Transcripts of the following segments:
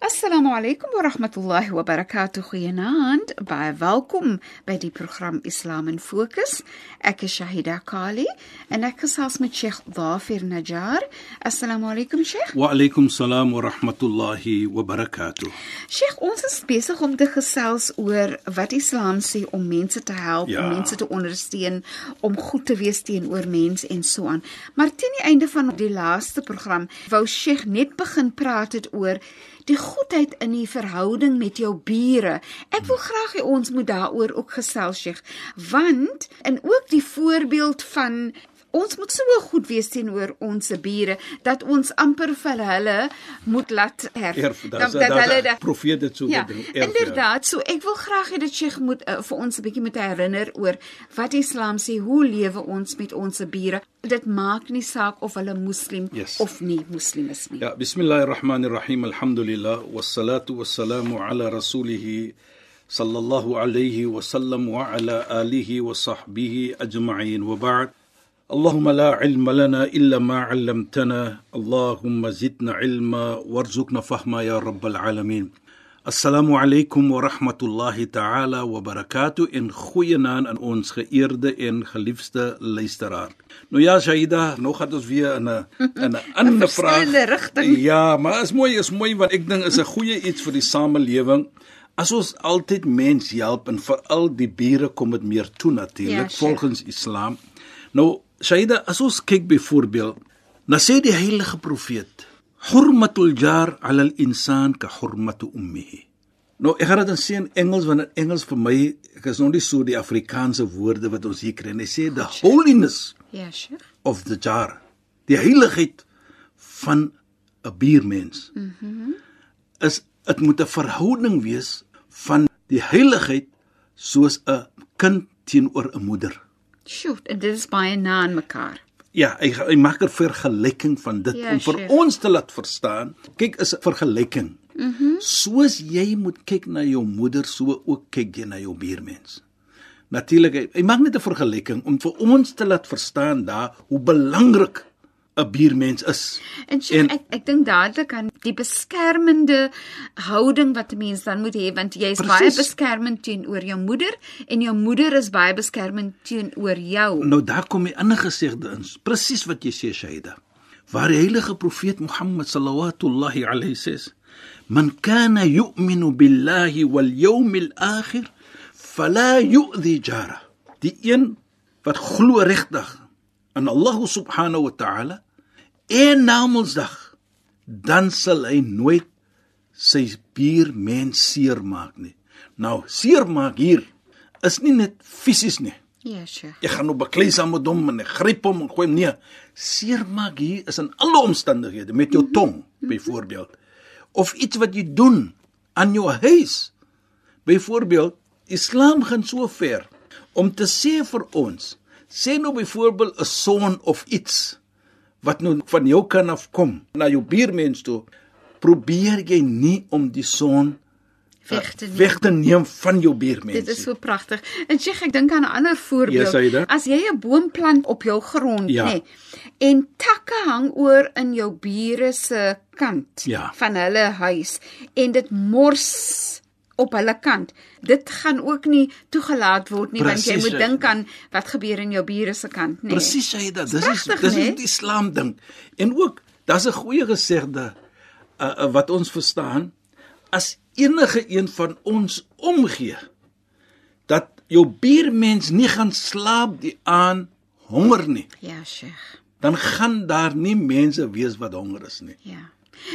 Assalamu alaykum wa rahmatullahi wa barakatuh. Goeienaand. Baie welkom by die program Islam in Fokus. Ek is Shahida Kali en ek gesels met Sheikh Dafir Najjar. Assalamu alaykum Sheikh. Wa alaykum salaam wa rahmatullahi wa barakatuh. Sheikh, ons is besig om te gesels oor wat Islam sê om mense te help, Ja. om mense te ondersteun, om goed te wees teenoor mense en so aan. Maar teen die einde van die laaste program wou Sheikh net begin praat het oor die goedheid in die verhouding met jou bure. Ek wil graag hê ons moet daaroor ook gesels, Sheikh, want en ook die voorbeeld van Ons moet so goed wees teenoor ons bure dat ons amper vir hulle moet laat erf. Erf, dat, daar's dat hulle da, profeet dit so Ja, gedink. erf, inderdaad. So ek wil graag hê dat Sheikh moet uh, vir ons 'n bietjie moet herinner oor wat Islam sê, hoe lewe ons met ons bure? Dit maak nie saak of hulle moslim Yes. of nie moslim is nie. Ja, bismillahirrahmanirrahim. Alhamdulillah wassalatu wassalamu ala rasulih sallallahu alayhi wa sallam wa ala alihi wa sahbihi ajma'in wa ba'd. اللهم لا علم لنا إلا ما علمتنا اللهم زدنا علما وارزقنا فهما يا رب العالمين Assalamu alaykum wa rahmatullahi ta'ala wa barakatuh en goeienaand aan ons geëerde en geliefde luisteraar. Nou ja, Shaida, nou gaan ons weer in 'n in 'n ander vraag. verskillende rigting. Ja, maar is mooi, is mooi want ek dink is 'n goeie iets vir die samelewing. As ons altyd mens help en veral die bure kom dit meer toe Ja, natuurlik Sheikh. volgens Islam. Nou, Shaida, as ons kyk byvoorbeeld, dan sê die heilige profeet Hurmatul jar 'ala al-insan ka hurmatu ummihi. Nou ek gaan dit dan sê in Engels want in Engels vir my ek is nog nie so die Afrikaanse woorde wat ons hier kry nie. Hy sê the holiness Ja, Sheikh. of the jar. Die heiligheid van 'n buurmens. Mhm. Mm is dit moet 'n verhouding wees van die heiligheid soos 'n kind teenoor 'n moeder. Sjoe, en dit is baie na aan mekaar. Ja, hy hy maak 'n vergelyking van dit Ja, om vir Sheikh. ons te laat verstaan. Kyk, is 'n vergelyking. Mhm. Mm Soos jy moet kyk na jou moeder, so ook kyk jy na jou buurmens. Natuurlik, hy, hy maak net 'n vergelyking om vir ons te laat verstaan daar hoe belangrik 'n buurmens is. En, Sheikh, En- ek ek dink dadelik aan die beskermende houding wat 'n mens dan moet hê want jy is baie Presies. beskermend teenoor jou moeder en jou moeder is baie beskermend teenoor jou. Nou daar kom die ander gesegde in, presies wat jy sê Shaida. Waar die heilige profeet Mohammed sallallahu alayhi sê: "Man kana yu'minu billahi wal yawmil akhir fala yu'dhi jara." Die een wat glo regtig aan Allah subhanahu wa ta'ala en na Mondsdag, dan sal hy nooit sy buurmens seermaak nie. Nou, seermaak hier is nie net fisies nie. Ja, Sheikh. Jy gaan nou baklei saam met hom en gryp hom en gooi hom neer. Seermaak hier is in alle omstandighede met jou tong byvoorbeeld of iets wat jy doen aan jou huis. Byvoorbeeld, Islam gaan so ver om te sê vir ons, sê nou byvoorbeeld 'n son of iets wat nou van jou kan afkom na jou buurmens toe, probeer jy nie om die son Weg te neem. weg te neem van jou buurmens. Dit is so pragtig. En Sheikh, ek dink aan 'n ander voorbeeld. Saida. As jy 'n boom plant op jou grond, Ja. nê, en takke hang oor in jou bure se kant Ja. van hulle huis en dit mors op hulle kant. Dit gaan ook nie toegelaat word nie want jy moet ja. dink aan wat gebeur in jou bure se kant, nê. Presies jy dit. Dis is dis is né? die Islam ding. En ook, daar's 'n goeie gesegde uh, uh, wat ons verstaan as enige een van ons omgee dat jou buurmens nie gaan slaap die aan honger nie, Ja, Sheikh. dan gaan daar nie mense wees wat honger is nie. Ja.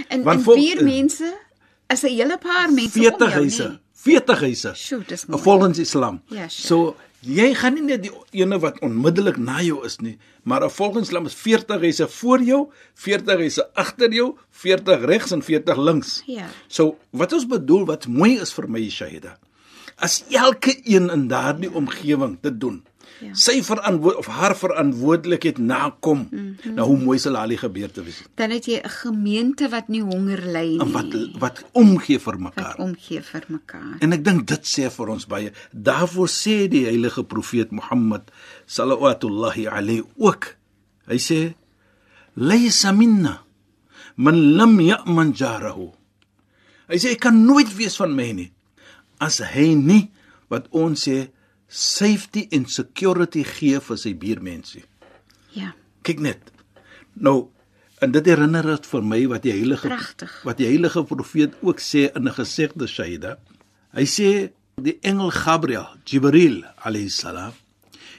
En Want en vol- buurmense is 'n hele paar mense om 40 jou, huise. nee. 40 huise. Sjoe, dis mooi. Volgens Islam. Ja, sure. So jy gaan nie net die ene wat onmiddellik na jou is nie, maar volgens Islam is 40 huise voor jou, 40 huise agter jou, 40 regs en 40 links. Ja. So wat ons bedoel wat mooi is vir my Shahida. As elke een in daardie omgewing dit doen. Ja. Sy verantwoord of haar verantwoordelikheid nakom. Mm. -hmm. Nou hoe mooi sal al die gebeurte wees. Dan het jy 'n gemeente wat nie honger ly nie. En wat wat omgee vir wat mekaar. omgee vir mekaar. En ek dink dit sê vir ons baie. Daarvoor sê die heilige profeet Mohammed sallallahu alayhi ook. Hy sê: "Laysa minna man lam ya'man jarahu." Hy sê hy kan nooit wees van my nie as hy nie wat ons sê safety and security gee vir sy buurmense. Ja. Kyk net. Nou en dit herinner dit vir my wat die heilige Pragtig. wat die heilige profeet ook sê in 'n gesegde Shaida. Hy sê die engel Gabriel, Jibril alayhi salam,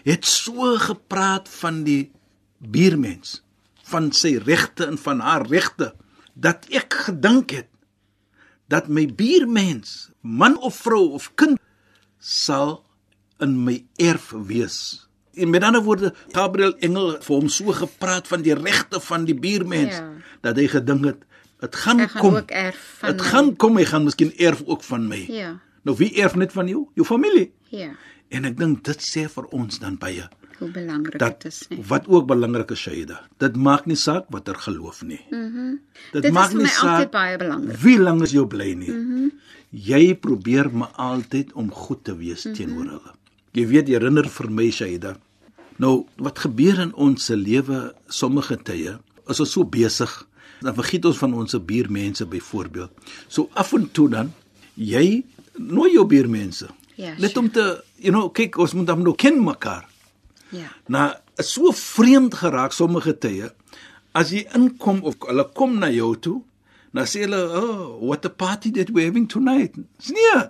het so gepraat van die buurmens, van sy regte en van haar regte dat ek gedink het dat my buurmens, man of vrou of kind sal in my erf wees. En met ander woorde, Gabriel engel vir hom so gepraat van die regte van die buurmens Ja. dat hy gedink het dit gaan, gaan kom. Dit gaan kom, hy gaan miskien erf ook van my. Ja. Nou wie erf net van jou? Jou familie. Ja. En ek dink dit sê vir ons dan baie Hoe belangrik dit is, nee. wat ook belangrik is Shaida. Dit maak nie saak watter geloof nie. Mhm. Mm dit, Dit maak nie saak baie belangrik. wie lank is jou bly nie. Mhm. Mm jy probeer maar altyd om goed te wees mm -hmm. teenoor hulle. Jy weet jy herinner vir my Shaida. Nou wat gebeur in ons se lewe sommige tye is ons so besig dan vergeet ons van ons buurmense byvoorbeeld. So af en toe dan jy nooi jou buurmense. Ja, Net sure. om te you know kyk ons moet dan nou ken mekaar. Ja. Nou, is so vreemd geraak sommige tye as jy inkom of hulle kom na jou toe, dan sê hulle, "Oh, what a party that we're having tonight." Dis nee.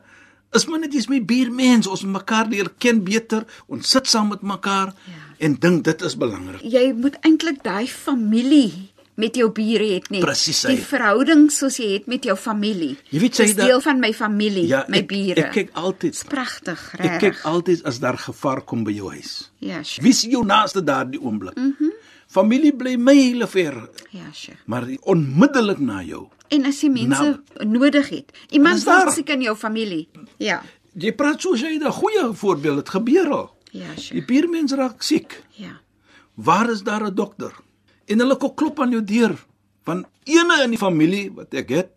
Is maar net jy's my buurmens, ons moet mekaar leer ken beter, ons sit saam met mekaar Ja. en dink dit is belangrik. Jy moet eintlik daai familie met jou bure het nie. Presies, Die verhouding soos jy het met jou familie. Jy weet, sy dat- deel van my familie, Ja, my ek, bure. ek kyk altyd. Pragtig, Ek kyk altyd as daar gevaar kom by jou huis. Ja, sure. Wie is jou naaste daardie oomblik? Mhm. Mm Familie bly myle ver, Ja, sure. maar onmiddellik na jou. En as jy mense Nou. nodig het. Iemand daar. siek in jou familie. Ja. Jy praat soos jy 'n goeie voorbeeld, dit gebeur al. Ja, Die sure. buurmens raak siek. Ja. Waar is daar 'n dokter? En hulle kom klop aan jou deur. Van ene in die familie wat ek het,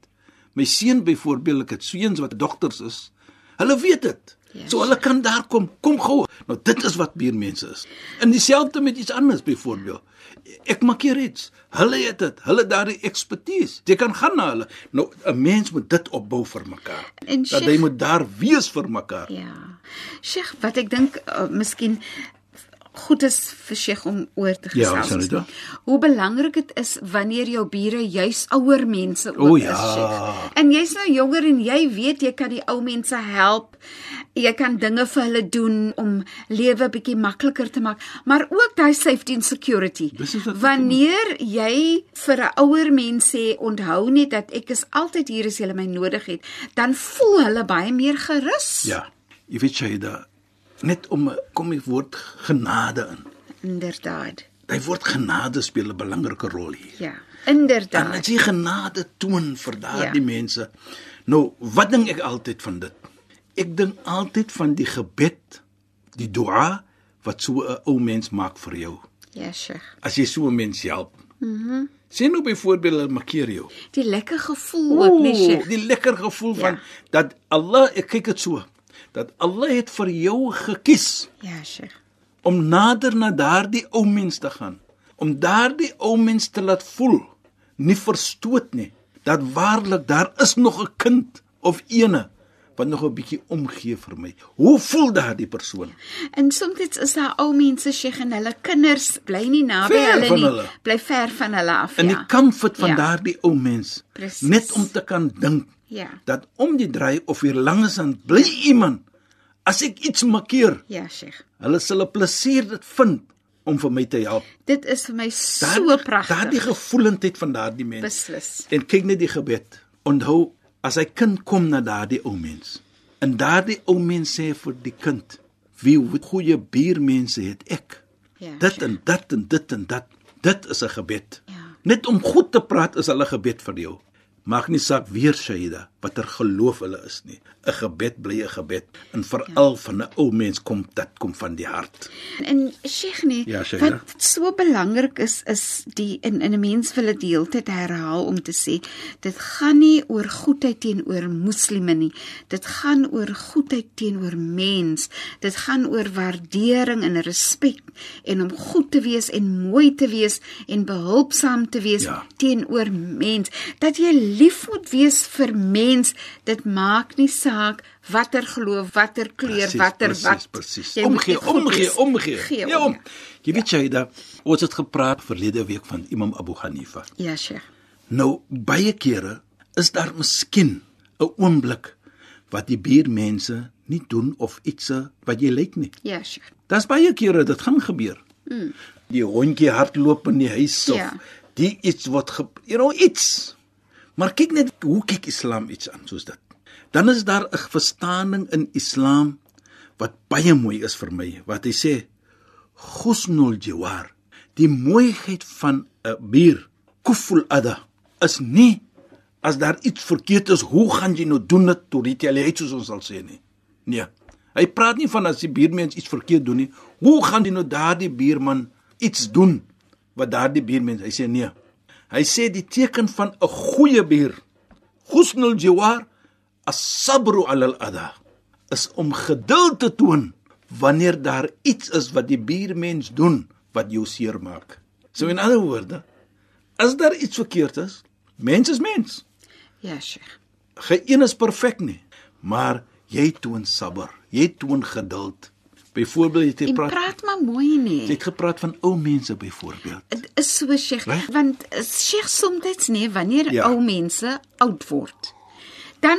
my seun byvoorbeeld, ek het seuns wat dokters is. Hulle weet dit. Ja, so hulle kan daar kom, kom gou. Nou dit is wat buurmense is. En dieselfde met iets anders byvoorbeeld. Ek maak hier iets. Hulle het dit. Hulle daardie ekspertise. Jy kan gaan na hulle. Nou 'n mens moet dit opbou vir mekaar. En dat Sheikh- hy moet daar wees vir mekaar. Ja. Sheikh, wat ek dink uh, miskien goed is vir Sheikh om oor te Ja, gesels. Sanita. Hoe belangrik dit is wanneer jou bure juis ouer mense ook O, is, ja. Sheikh. En jy's nou jonger en jy weet jy kan die ou mense help. Jy kan dinge vir hulle doen om lewe bietjie makliker te maak, maar ook daai safety and security. Wanneer jy vir 'n ouer mens sê onthou net dat ek is altyd hier as jy my nodig het, dan voel hulle baie meer gerus. Ja. Jy weet jy da net om kom die woord genade in. Inderdaad. Hy woord genade speel 'n belangrike rol hier. Ja, Dan inderdaad. as jy genade toon vir daardie Ja. mense. Nou, wat dink ek altyd van dit? Ek dink altyd van die gebed, die dua wat so 'n ou mens maak vir jou. Ja, Sheikh. As jy so 'n mens help. Mhm. Mm Sien nou byvoorbeeld hulle markeer jou. Die lekker gevoel ook, nee, Sheikh. die lekker gevoel Ja. van dat Allah, ek kyk dit so, dat Allah het vir jou gekies. Ja, Sheikh. om nader na daardie ou mens te gaan, om daardie ou mens te laat voel, nie verstoot nie, dat waarlik daar is nog 'n kind of ene wat nog 'n bietjie omgee vir my. Hoe voel daardie persoon? En soms is daar ou mense, Sheikh, en hulle kinders bly nie naby hulle nie. hulle. Bly ver van hulle af, In ja. die comfort van Ja. daardie ou mens, Presies. net om te kan dink Ja. dat om die draai of hier langs aan bly iemand as ek iets markeer, Ja, Sheikh. hulle sal 'n plesier dit vind om vir my te help. Dit is vir my so Daardie- pragtig. Daardie gevoelendheid van daardie mens. beslis. En kyk net die gebed. Onthou as hy kind kom na daardie ou mens. En daardie ou mens sê vir die kind: "Wie goeie buurmense het ek?" Ja. dit Sheikh. en dit en dit en dat. Dit is 'n gebed. Ja. Net om goed te praat is hulle gebed vir jou. Maak nie saak weer Shaida watter geloof hulle is nie. 'n Gebed bly 'n gebed en veral ja. van 'n ou mens kom dit kom van die hart. En Sheikh nee, Ja, Sheikh, wat ja. so belangrik is is die in in 'n mens wil dit heeltyd herhaal om te sê dit gaan nie oor goedheid teenoor moslime nie. Dit gaan oor goedheid teenoor mens. Dit gaan oor waardering en respek en om goed te wees en mooi te wees en behulpsaam te wees Ja. teenoor mens. Dat jy lief moet wees vir mens, dit maak nie saak watter geloof, watter kleur, watter wat. presies. Jy moet Omgee, omgee, omgee. Gee Ja, om, om. Jy weet Shaida, ons het gepraat verlede week van Imam Abu Hanifa. Ja, Sheikh. Nou baie kere is daar miskien 'n oomblik wat die buurmense nie doen of iets wat jy lyk nie. Ja, Sheikh. Daar's baie kere dit gaan gebeur. Mm. Die hondjie hardloop in die huis of Ja. die iets wat you know iets. Maar kyk net hoe kyk Islam iets aan soos dit. Dan is daar 'n verstaaning in Islam wat baie mooi is vir my wat hy sê husnul jiwar. Die mooiheid van 'n bier kuful ada is nie as daar iets verkeerd is hoe gaan jy nou doen dit tot retaliate soos ons sal sê nie? Nee. Hy praat nie van as die buurmens iets verkeerd doen nie. Hoe gaan jy nou daardie buurman iets doen wat daardie buurmens hy sê nee hy sê die teken van 'n goeie buur husnul jiwar as-sabru 'ala al-adha is om geduld te toon wanneer daar iets is wat die buurmens doen wat jou seermaak. So in ander woorde, as daar iets verkeerd is, mens is mens. Ja, Sheikh. Geen is perfek nie, maar jy toon sabber, jy toon geduld. Byvoorbeeld jy En praat praat maar mooi jy nie. het gepraat van ou mense byvoorbeeld. Dit is so Sheikh, Reg? want Sheikh soms nee, wanneer ja. ou mense oud word, dan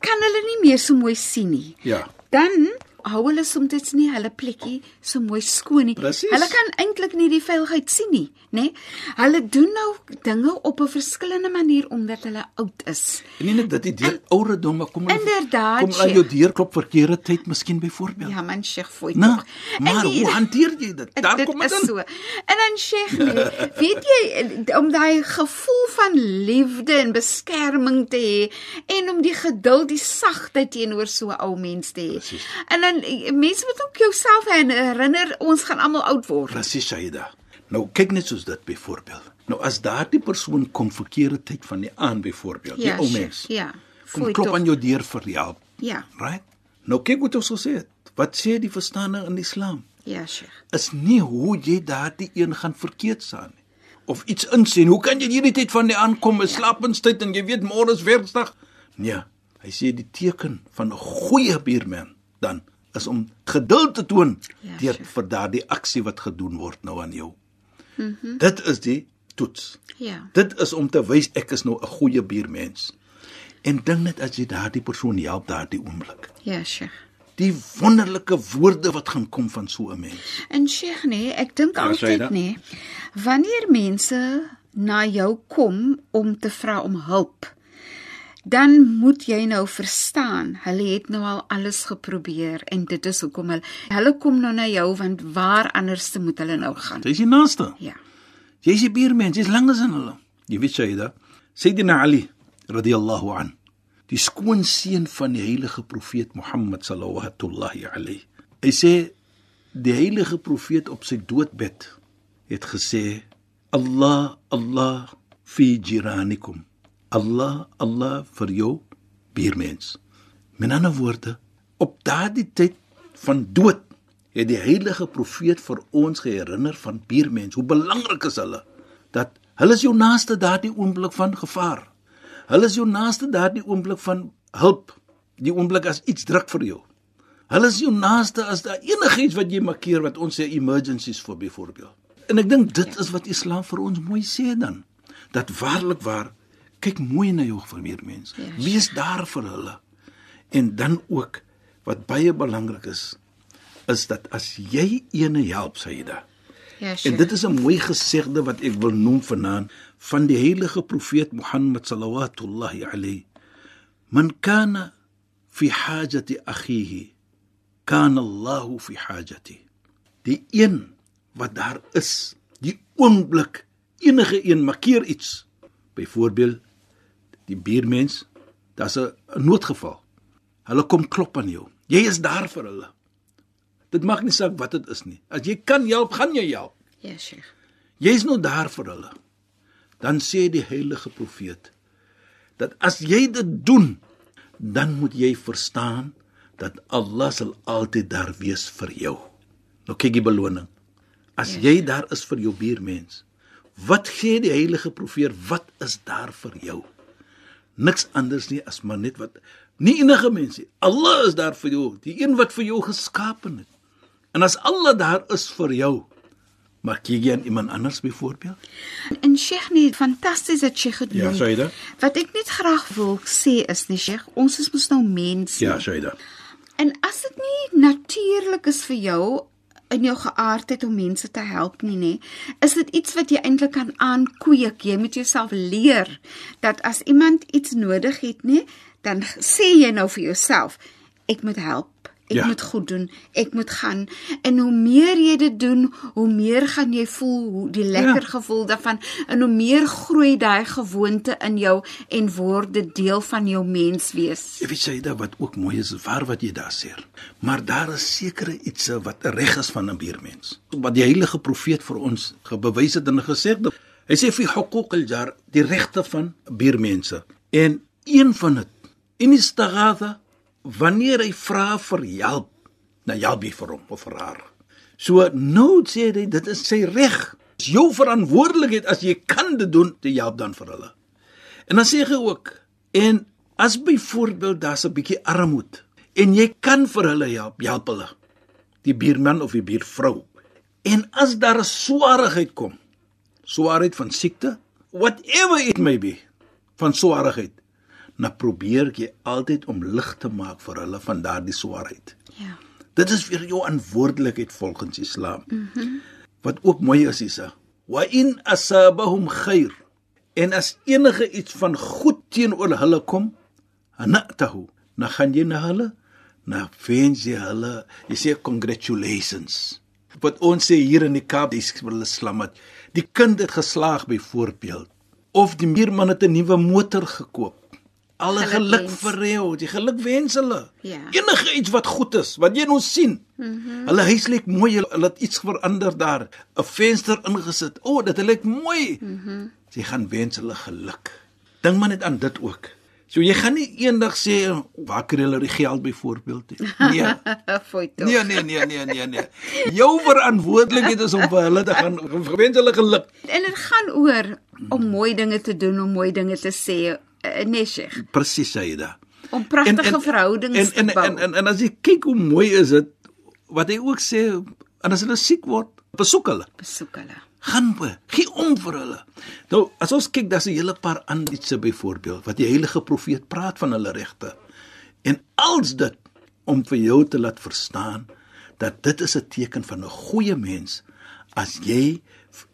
kan hulle nie meer so mooi sien nie. Ja. Dan hou hulle soms nie hulle plekkie so mooi skoon nie. Presies. Hulle kan eintlik nie die veiligheid sien nie, nê? Hulle doen nou dinge op 'n verskillende manier omdat hulle oud is. En nie net dit die deur ouderdom maar kom Inderdaad, kom aan jou deur klop verkeerde tyd miskien byvoorbeeld. Ja, man Sheikh Nou, tog. En maar die- hoe hanteer jy dit? Daar dit kom dit in. so. En dan Sheikh, nee, weet jy om daai gevoel van liefde en beskerming te hê en om die geduld, die sagtheid teenoor so 'n ou mens te hê. Presies. En dan eh, mense moet ook jouself herinner ons gaan almal oud word. Presies Shaida. Nou kyk net soos dit byvoorbeeld. Nou as daardie persoon kom verkeerde tyd van die aand byvoorbeeld, die ou mens. Ja. Kom klop tog. aan jou deur vir help. Ja. Right? Nou kyk wat ons gesê het. Wat sê die verstaaning in Islam? Ja, Sheikh. Is nie hoe jy daardie een gaan verkeerd staan nie. Of iets insien. Hoe kan jy hierdie tyd van die aand kom, 'n slaapenstyd en jy weet môre is Woensdag? Nee, hy sê die teken van 'n goeie buurman dan is om geduld te toon Ja, deur sure. vir daardie aksie wat gedoen word nou aan jou. Mm -hmm. Dit is die toets. Ja. Dit is om te wys ek is nou 'n goeie buurmens. En dink net as jy daardie persoon help daardie oomblik. Ja, Sheikh. Die wonderlike woorde wat gaan kom van so 'n mens. En Sheikh nee, ek dink Ja, altyd nee, wanneer mense na jou kom om te vra om hulp, dan moet jy nou verstaan, hulle het nou al alles geprobeer en dit is hoekom hulle hulle kom nou na jou want waar anders moet hulle nou gaan? Jy is die naaste. Ja. Jy is die buurmens, jy's langer as hulle. Jy weet Shaida, Sayyidina Ali radhiyallahu an, die skoonseun van die heilige profeet Mohammed sallallahu alayhi. Hy sê die heilige profeet op sy doodbed het gesê Allah Allah fi jiranikum. Allah Allah vir jou buurmens. Met ander woorde, op daardie tyd van dood het die heilige profeet vir ons herinner van buurmens. Hoe belangrik is hulle? Dat hulle is jou naaste daardie oomblik van gevaar. Hulle is jou naaste daardie oomblik van hulp. Die oomblik as iets druk vir jou. Hulle is jou naaste as daar enigiets wat jy markeer wat ons sê emergencies vir byvoorbeeld. En ek dink dit is wat Islam vir ons mooi sê dan. Dat waarlik waar kyk mooi na jou vermeermens. Ja, Wees daar vir hulle. En dan ook wat baie belangrik is is dat as jy ene help Saida. Ja, En dit is 'n mooi gesegde wat ek wil noem vanaand van die heilige profeet Mohammed sallallahu alayhi. Man kana fi hajati akhihi, kana Allahu fi hajati. Die een wat daar is, die oomblik enige een makkeer iets. Byvoorbeeld die buurmens, daar's 'n noodgeval. Hulle kom klop aan jou. Jy is daar vir hulle. Dit maak nie saak wat dit is nie. As jy kan help, gaan jy help. Ja, Sheikh. Jy's nou daar vir hulle. Dan sê die heilige profeet dat as jy dit doen, dan moet jy verstaan dat Allah sal altyd daar wees vir jou. Nou kyk die beloning. As Ja, jy daar is vir jou buurmens, wat gee die heilige profeet? Wat is daar vir jou? Niks anders nie as maar net wat nie enige mens nie. Allah is daar vir jou, die een wat vir jou geskaap het. En as Allah daar is vir jou, maar kyk jy aan iemand anders byvoorbeeld? En Sheikh nee, fantasties dat Sheikh dit Ja, noem. Saida. Wat ek net graag wil sê is nie Sheikh, ons is mos nou mense. Ja, Shaida. En as dit nie natuurlik is vir jou in jou geaardheid om mense te help nie nê, is dit iets wat jy eintlik kan aankweek. Jy moet jouself leer dat as iemand iets nodig het nê, dan sê jy nou vir jouself, ek moet help. Ek Ja. ja. moet goed doen. Ek moet gaan. En hoe meer jy dit doen, hoe meer gaan jy voel hoe die lekker Ja. ja. gevoel daarvan en hoe meer groei daai gewoonte in jou en word dit deel van jou menswees. Jy weet Shaida wat ook mooi is, waar wat jy daar sê. Maar daar is sekere iets wat reg is van 'n buurmens. Wat die heilige profeet vir ons gebewys het en gesê het. Hy sê fi huquq al-jar, die regte van buurmense. En een van dit, in istighatha, wanneer hy vra vir hulp, nou help jy vir hom of vir haar. So nou sê hy dit is sy reg. Dis jou verantwoordelikheid as jy kan dit doen, te help dan vir hulle. En dan sê hy ook en as byvoorbeeld daar's 'n bietjie armoede en jy kan vir hulle help, help hulle. Die buurman of die buurvrou. En as daar 'n swaarigheid kom, swaarheid van siekte, whatever it may be, van swaarigheid, dan probeer jy altyd om lig te maak vir hulle van daardie swaarheid. Ja. Dit is vir jou verantwoordelikheid volgens Islam. Mm -hmm. Wat ook mooi is is, wa in asabahum khair. En as enige iets van goed teenoor hulle kom, anatahu, dan gaan jy na hulle, na wens jy hulle, jy sê congratulations. Wat ons sê hier in die Kaap, dis vir hulle slamat. Die kind het geslaag byvoorbeeld of die buurman het 'n nuwe motor gekoop. Alle geluk Gelukwens. vir jou, die geluk wens hulle. Ja. Enige iets wat goed is, wat jy nou sien. Mm -hmm. Hulle huis lyk mooi, hulle het iets verander daar, 'n venster ingesit. O, oh, dit lyk mooi. Mm -hmm. Jy gaan wens hulle geluk. Dink maar net aan dit ook. So jy gaan nie eendag sê waar kry hulle die geld byvoorbeeld nie. Nee. Nee nee nee nee nee nee. Jou verantwoordelikheid is om vir hulle te gaan wens hulle geluk. En dit gaan oor om mooi dinge te doen, om mooi dinge te sê, uh, nee Sheikh, Presies Saida. om pragtige verhoudings en, en, te bou. en, en en as jy kyk hoe mooi is dit wat hy ook sê en as hulle siek word, besoek hulle. besoek hulle. Gaan be, gee om vir hulle. Nou, as ons kyk, daar's 'n hele paar ander ietsie byvoorbeeld wat die heilige profeet praat van hulle regte. En als dit om vir jou te laat verstaan dat dit is 'n teken van 'n goeie mens as jy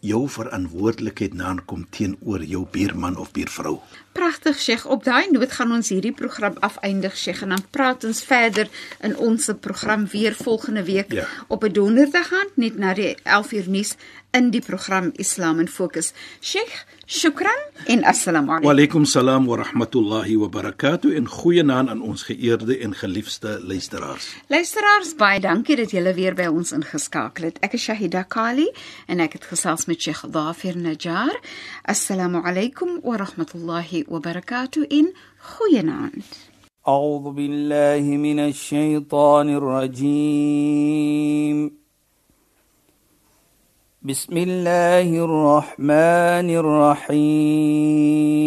jou verantwoordelikheid nakom teenoor jou buurman of buurvrou. Pragtig Sheikh. Op daai noot gaan ons hierdie program afeindig Sheikh en dan praat ons verder in ons program weer volgende week Ja. op 'n donderdag aand net na die 11 uur nuus in die program Islam in Fokus. Sheikh, shukran en assalamu Wa alaykum. alaykum salaam wa rahmatullahi wa barakatuh en goeienaand aan ons geëerde en geliefde luisteraars. Luisteraars, baie dankie dat julle weer by ons ingeskakel het. Ek is Shahida Kali en ek het gesels met الشيخ ظافر نجار السلام عليكم ورحمة الله وبركاته إن خوينان أعوذ بالله من الشيطان الرجيم بسم الله الرحمن الرحيم